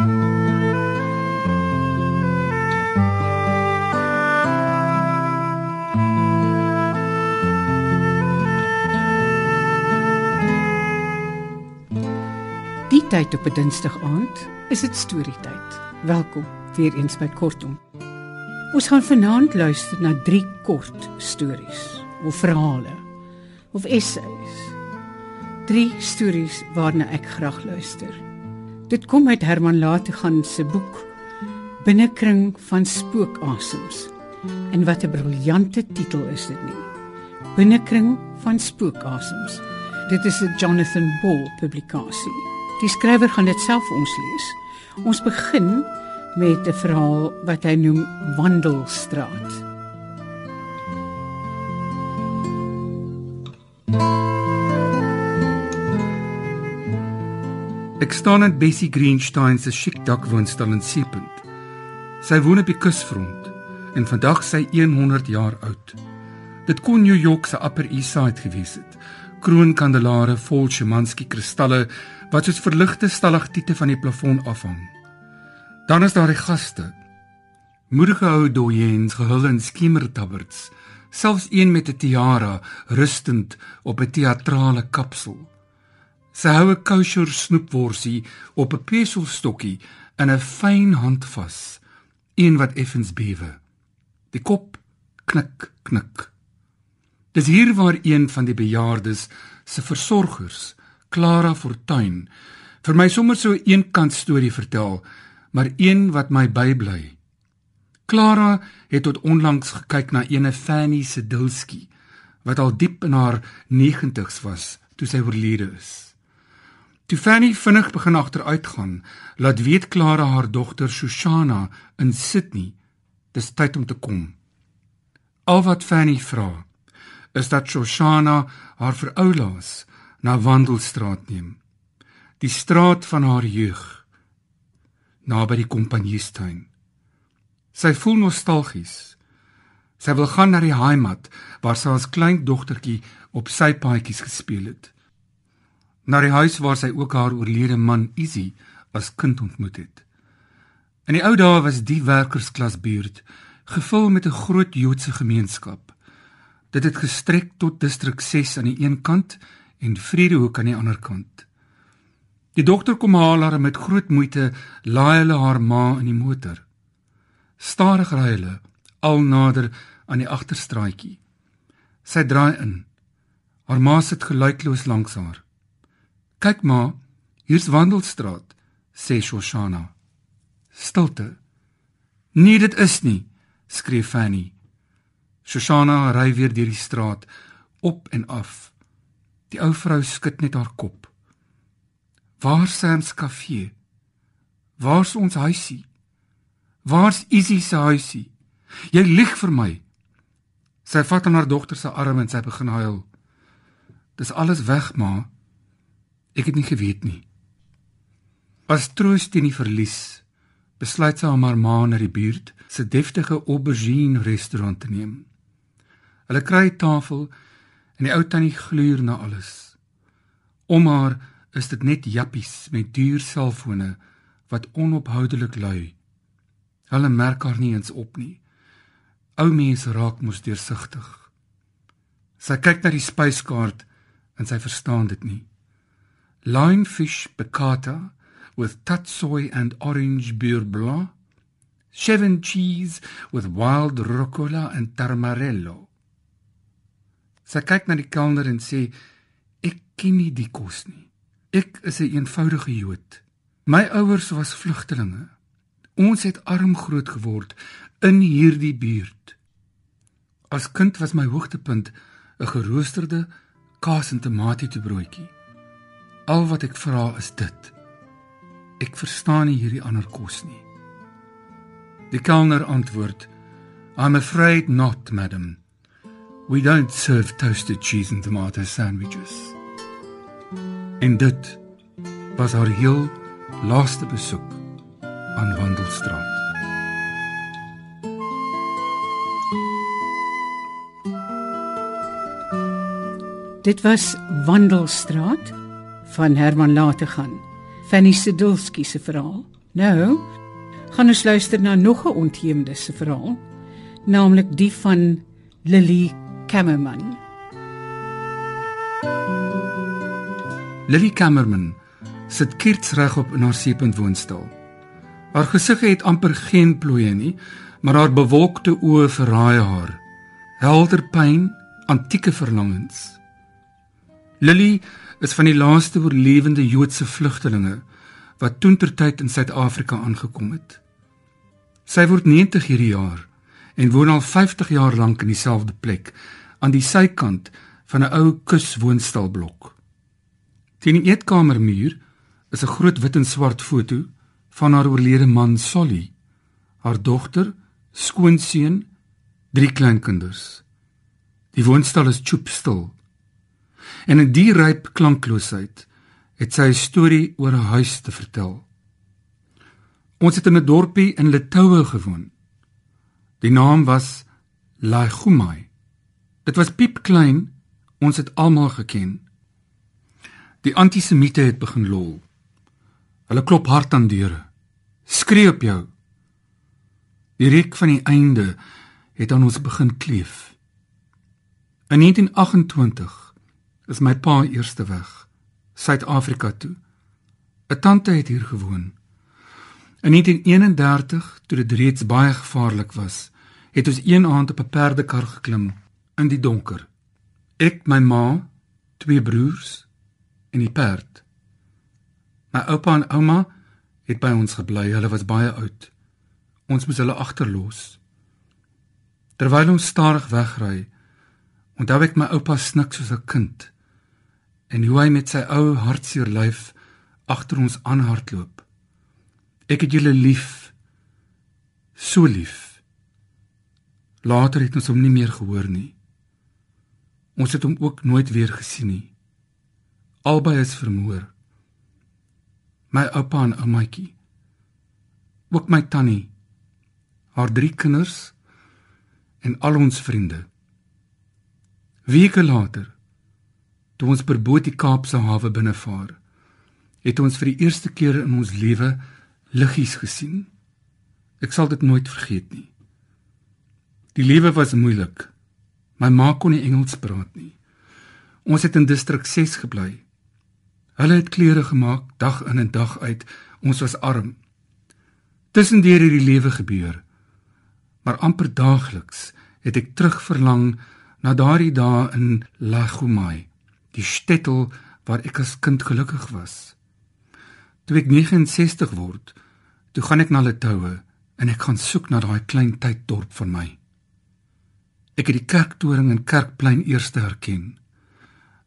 Die tyd op 'n Dinsdag aand is dit storietyd. Welkom weer eens by Kortom. Ons gaan vanaand luister na drie kort stories of verhale of essays. Drie stories waarna ek graag luister. Dit kom uit Herman Lategan se boek Binnekring van spookasems. En wat 'n briljante titel is dit nie. Binnekring van spookasems. Dit is 'n Jonathan Ball publikasie. Die skrywer gaan dit self vir ons lees. Ons begin met 'n verhaal wat hy noem Wandelstraat. Ek staan in Bessie Greenstein se chic dakwoonstel in Seepunt. Sy woon op die kusfront en vandag sy 100 jaar oud. Dit kon New York se Upper East Side gewees het. Kroonkandelare vol Szymanski kristalle wat soos verligte stalagtiete van die plafon afhang. Dan is daar die gaste. Moedige ou dojens gehul in skimmertabberts, selfs een met 'n tiara rustend op 'n teatrale kapsel. Sy hou 'n kosher snoepworsie op 'n peselstokkie in 'n fyn hand vas, een wat effens bewe. Die kop knik knik. Dis hier waar een van die bejaardes se versorgers, Clara Fortuin, vir my sommer so 'n eenkant storie vertel, maar een wat my bybly. Clara het tot onlangs gekyk na ene Fanny Sedilski wat al diep in haar 90's was toe sy oorlede is. Toe Fanny vinnig begin agteruitgaan, laat weet Clara haar dogter Shoshana in Sydney, dis tyd om te kom. Al wat Fanny vra, is dat Shoshana haar veroulaas na Wandelstraat neem. Die straat van haar jeug, naby die kompanjiestuin. Sy voel nostalgies. Sy wil gaan na die heimat waar sy as klein dogtertjie op sy paadjies gespeel het na die huis waar sy ook haar oorlede man Izzy as kind ontmoet het. In die ou dae was die werkersklasbuurt gevul met 'n groot Joodse gemeenskap. Dit het gestrek tot distrik 6 aan die een kant en Vredehoek aan die ander kant. Die dokter kom haar met groot moeite laai hulle haar ma in die motor. Stadig ry hulle al nader aan die agterstraatjie. Sy draai in. Haar ma sit geluidloos langs haar. Kyk maar, hier's Wandelstraat, sê Shoshana. Stilte. Nee, dit is nie, skree Fanny. Shoshana ry weer deur die straat op en af. Die ou vrou skud net haar kop. Waar's Sam's kafee? Waar's ons huisie? Waar's Izzy se huisie? Jy lieg vir my. Sy vat aan haar dogter se arm en sy begin huil. Dis alles weg, ma. Ek het nie geweet nie. As troos teen die verlies, besluit sy om haar ma na die buurt se deftige aubergine restaurant te neem. Hulle kry 'n tafel en die ou tannie gluur na alles. Om haar is dit net jappies met duur selfone wat onophoudelik lui. Hulle merk haar nie eens op nie. Ou mense raak mos deursigtig. Sy kyk na die spyskaart en sy verstaan dit nie linefish piccata with tatsoi and orange beurre blanc, cheddar cheese with wild rucola and tarmarello. Sy kyk na die kelner en sê ek ken nie die kos nie. Ek is 'n een eenvoudige Jood. My ouers was vlugtelinge. Ons het arm groot geword in hierdie buurt. As kind was my hoogtepunt 'n geroosterde kaas en tomatietebroodjie. Al wat ek vra is dit. Ek verstaan nie hierdie ander kos nie. Die kelner antwoord: I'm afraid not, madam. We don't serve toasted cheese and tomato sandwiches. En dit was haar heel laaste besoek aan Wandelstraat. Dit was Wandelstraat van Herman Lategan. Fanny Sedulski se verhaal Nou, gaan ons luister na nog 'n ontheemde se verhaal, naamlik die van Lily Kammerman. Lily Kammerman sit kiets regop in haar seepunt woonstel. Haar gesig het amper geen plooie nie, maar haar bewolkte oë verraai haar. Helder pyn, antieke verlangens. Lily is van die laaste oorlewende Joodse vlugtelinge wat toentertyd in Suid-Afrika aangekom het. Sy word 90 hierdie jaar en woon al 50 jaar lank in dieselfde plek aan die sykant van 'n ou kuswoonstelblok. Teen die eetkamermuur is 'n groot wit en swart foto van haar oorlede man Solly, haar dogter, skoonseun, drie kleinkinders. Die woonstel is choopstil. En in die ryp klankloosheid het sy 'n storie oor 'n huis te vertel. Ons het in 'n dorpie in Letoue gewoon. Die naam was Laigumai. Dit was piepklein, ons het almal geken. Die antisemite het begin lol. Hulle klop hard aan deure. Skree op jou. Die reuk van die einde het aan ons begin kleef. In 1928 is my pa eerste weg Suid-Afrika toe. 'n Tante het hier gewoon. In 1931, toe dit reeds baie gevaarlik was, het ons een aand op 'n perdekar geklim in die donker. Ek, my ma, twee broers en die perd. My oupa en ouma het by ons gebly. Hulle was baie oud. Ons moes hulle agterlos. Terwyl ons stadig wegry, onthou ek my oupa snik soos 'n kind en hoe hy met sy ou hartseer lyf agter ons aanhardloop. Ek het julle lief. So lief. Later het ons hom nie meer gehoor nie. Ons het hom ook nooit weer gesien nie. Albei is vermoor. My oupa en oumaatjie. Ook my tannie. Haar drie kinders en al ons vriende. Weke later, toe ons per boot die Kaapse hawe binnevaar, het ons vir die eerste keer in ons lewe liggies gesien. Ek sal dit nooit vergeet nie. Die lewe was moeilik. My ma kon nie Engels praat nie. Ons het in distrik 6 gebly. Hulle het klere gemaak dag in en dag uit. Ons was arm. Tussendeur het die lewe gebeur. Maar amper daagliks het ek terugverlang na daardie dae in Lagomai, die stedtel waar ek as kind gelukkig was. Toe ek 69 word, toe gaan ek na Letoue en ek gaan soek na daai klein tyddorp van my. Ek het die kerktoring en kerkplein eers herken.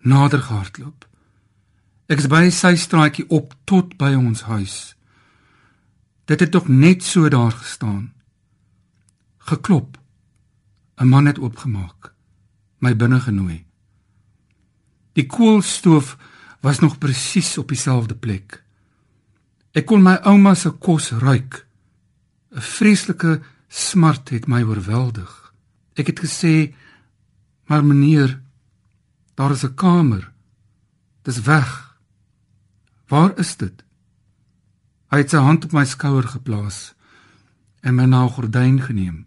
Nader gehardloop. Ek is by sy straatjie op tot by ons huis. Dit het tog net so daar gestaan. Geklop. 'n Man het oopgemaak. My binne genooi. Die koolstoof was nog presies op dieselfde plek. Ek kon my ouma se kos ruik. 'n Vreeslike smart het my oorweldig. Ek het gesê: "Maar meneer, daar is 'n kamer. Dis weg." Waar is dit? Hy het sy hand op my skouer geplaas en my na 'n gordyn geneem.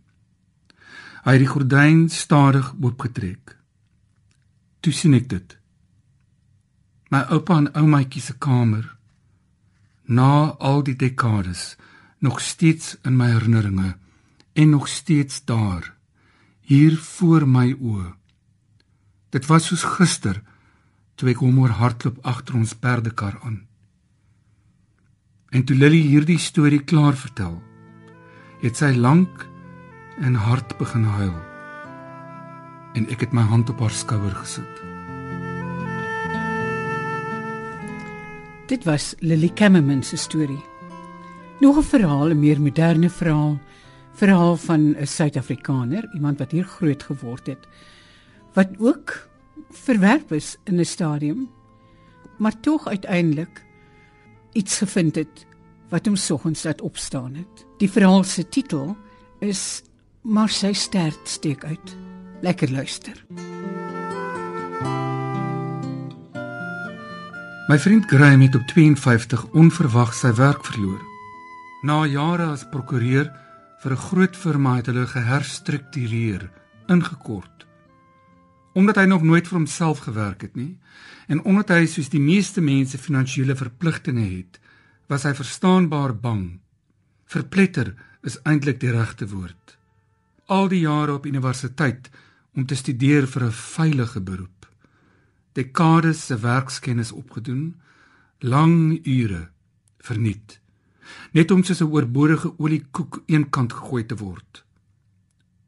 Hy het die gordyn stadig oopgetrek. Toe sien ek dit. My oupa en oumaatjie se kamer. Na al die dekades nog steeds in my herinneringe en nog steeds daar hier voor my oë. Dit was soos gister toe ek hom oor hardloop agter ons perdekar aan. En toe Lily hierdie storie klaar vertel, het sy lank en hard begin huil. En ek het my hand op haar skouer gesit. Dit was Lily Kammerman se storie. Nog 'n verhaal, 'n meer moderne verhaal, verhaal van 'n Suid-Afrikaner, iemand wat hier groot geword het, wat ook verwerp is in 'n stadium, maar tog uiteindelik iets gevind het wat hom soggens laat opstaan het. Die verhaal se titel is Maar sy stert steek uit. Lekker luister. My vriend Graham het op 52 onverwag sy werk verloor. Na jare as prokureur vir 'n groot firma het hulle geherstruktureer, ingekort. Omdat hy nog nooit vir homself gewerk het nie en omdat hy soos die meeste mense finansiële verpligtinge het, was hy verstaanbaar bang. Verpletter is eintlik die regte woord. Al die jare op universiteit om te studeer vir 'n veilige beroep. Dekades se werkskennis opgedoen, lang ure verniet net om soos 'n oorbodige oliekoek eenkant gegooi te word.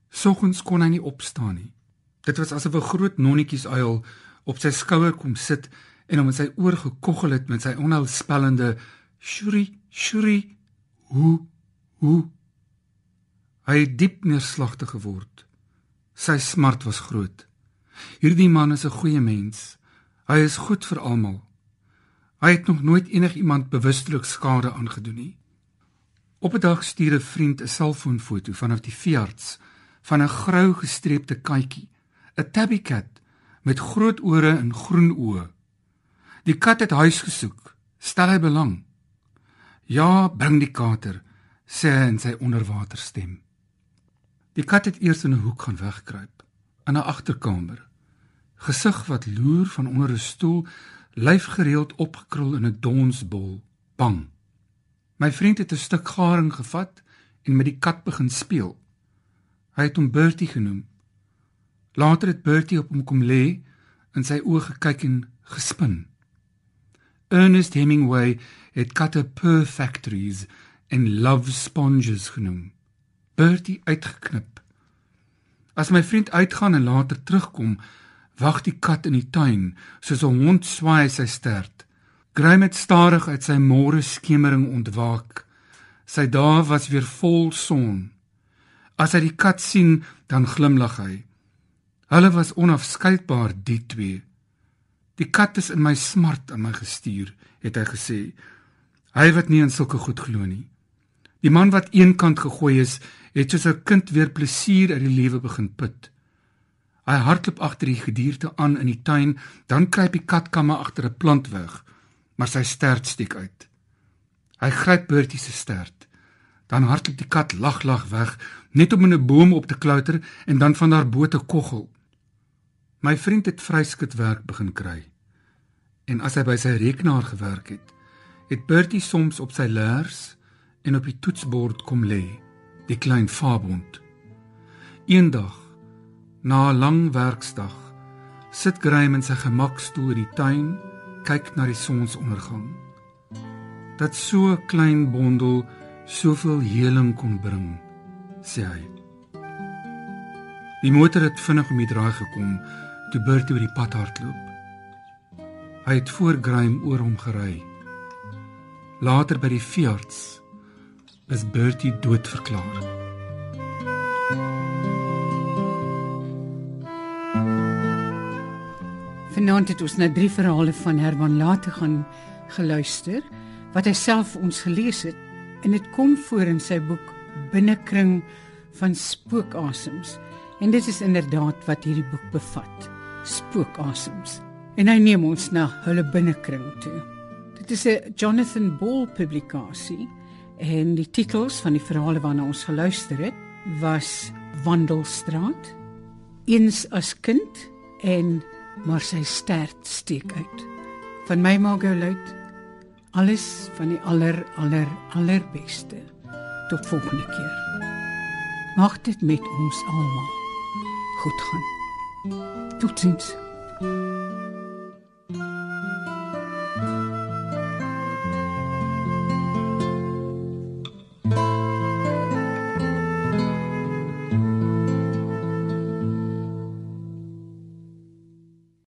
Soggens kon hy nie opstaan nie. Dit was asof 'n groot nonnetjies uil op sy skouer kom sit en hom in sy oor gekoggel het met sy onheilspellende shuri shuri hoe hoe hy het diep neerslagtig geword. Sy smart was groot. Hierdie man is 'n goeie mens. Hy is goed vir almal. Hy het nog nooit enigiemand bewustelik skade aangedoen nie. Op 'n dag stuur 'n vriend 'n selfoonfoto vanaf die veearts van 'n grou gestreepte katjie, 'n tabby cat met groot ore en groen oë. Die kat het huis gesoek. Stel hy belang? Ja, bring die kater, sê hy in sy onderwater stem. Die kat het eers in 'n hoek gaan wegkruip, in 'n agterkamer. Gesig wat loer van onder 'n stoel lyf gereeld opgekrul in 'n donsbol, bang. My vriend het 'n stuk garing gevat en met die kat begin speel. Hy het hom Bertie genoem. Later het Bertie op hom kom lê en sy oë gekyk en gespin. Ernest Hemingway het katte perfectories en love sponges genoem. Bertie uitgeknip. As my vriend uitgaan en later terugkom, wag die kat in die tuin soos 'n hond swaai sy stert. Grym het stadig uit sy môre skemering ontwaak. Sy dae was weer vol son. As hy die kat sien, dan glimlag hy. Hulle was onafskeidbaar die twee. Die kat is in my smart aan my gestuur, het hy gesê. Hy wat nie in sulke goed glo nie. Die man wat eenkant gegooi is, het soos 'n kind weer plesier uit die lewe begin put. Hy hardloop agter die gedierte aan in die tuin, dan kruip die katkamme agter 'n plant weg, maar sy stert steek uit. Hy gryp Bertie se stert. Dan hardloop die kat lag lag weg, net om in 'n boom op te klouter en dan van daar bo te koggel. My vriend het vryskutwerk begin kry. En as hy by sy rekenaar gewerk het, het Bertie soms op sy lers en op die toetsbord kom lê, die klein vaabond. Eendag Na 'n lang werksdag sit Graham in sy gemakstoel in die tuin, kyk na die sonsondergang. Dat so 'n klein bondel soveel heling kon bring, sê hy. Die motor het vinnig om die draai gekom toe Bert oor die pad hardloop. Hy het voor Graham oor hom gery. Later by die veearts is Bertie dood verklaar. Vanaand het ons na drie verhale van Herman Late gaan geluister wat hy self ons gelees het en dit kom voor in sy boek Binnekring van spookasems. En dit is inderdaad wat hierdie boek bevat spookasems. En hy neem ons na hulle binnekring toe. Dit is 'n Jonathan Ball publikasie en die titels van die verhale waarna ons geluister het was Wandelstraat eens as kind en maar sy stert steek uit. Van my Margot luit alles van die aller aller allerbeste. Tot volgende keer. Mag dit met ons almal goed gaan. Totsiens. thank you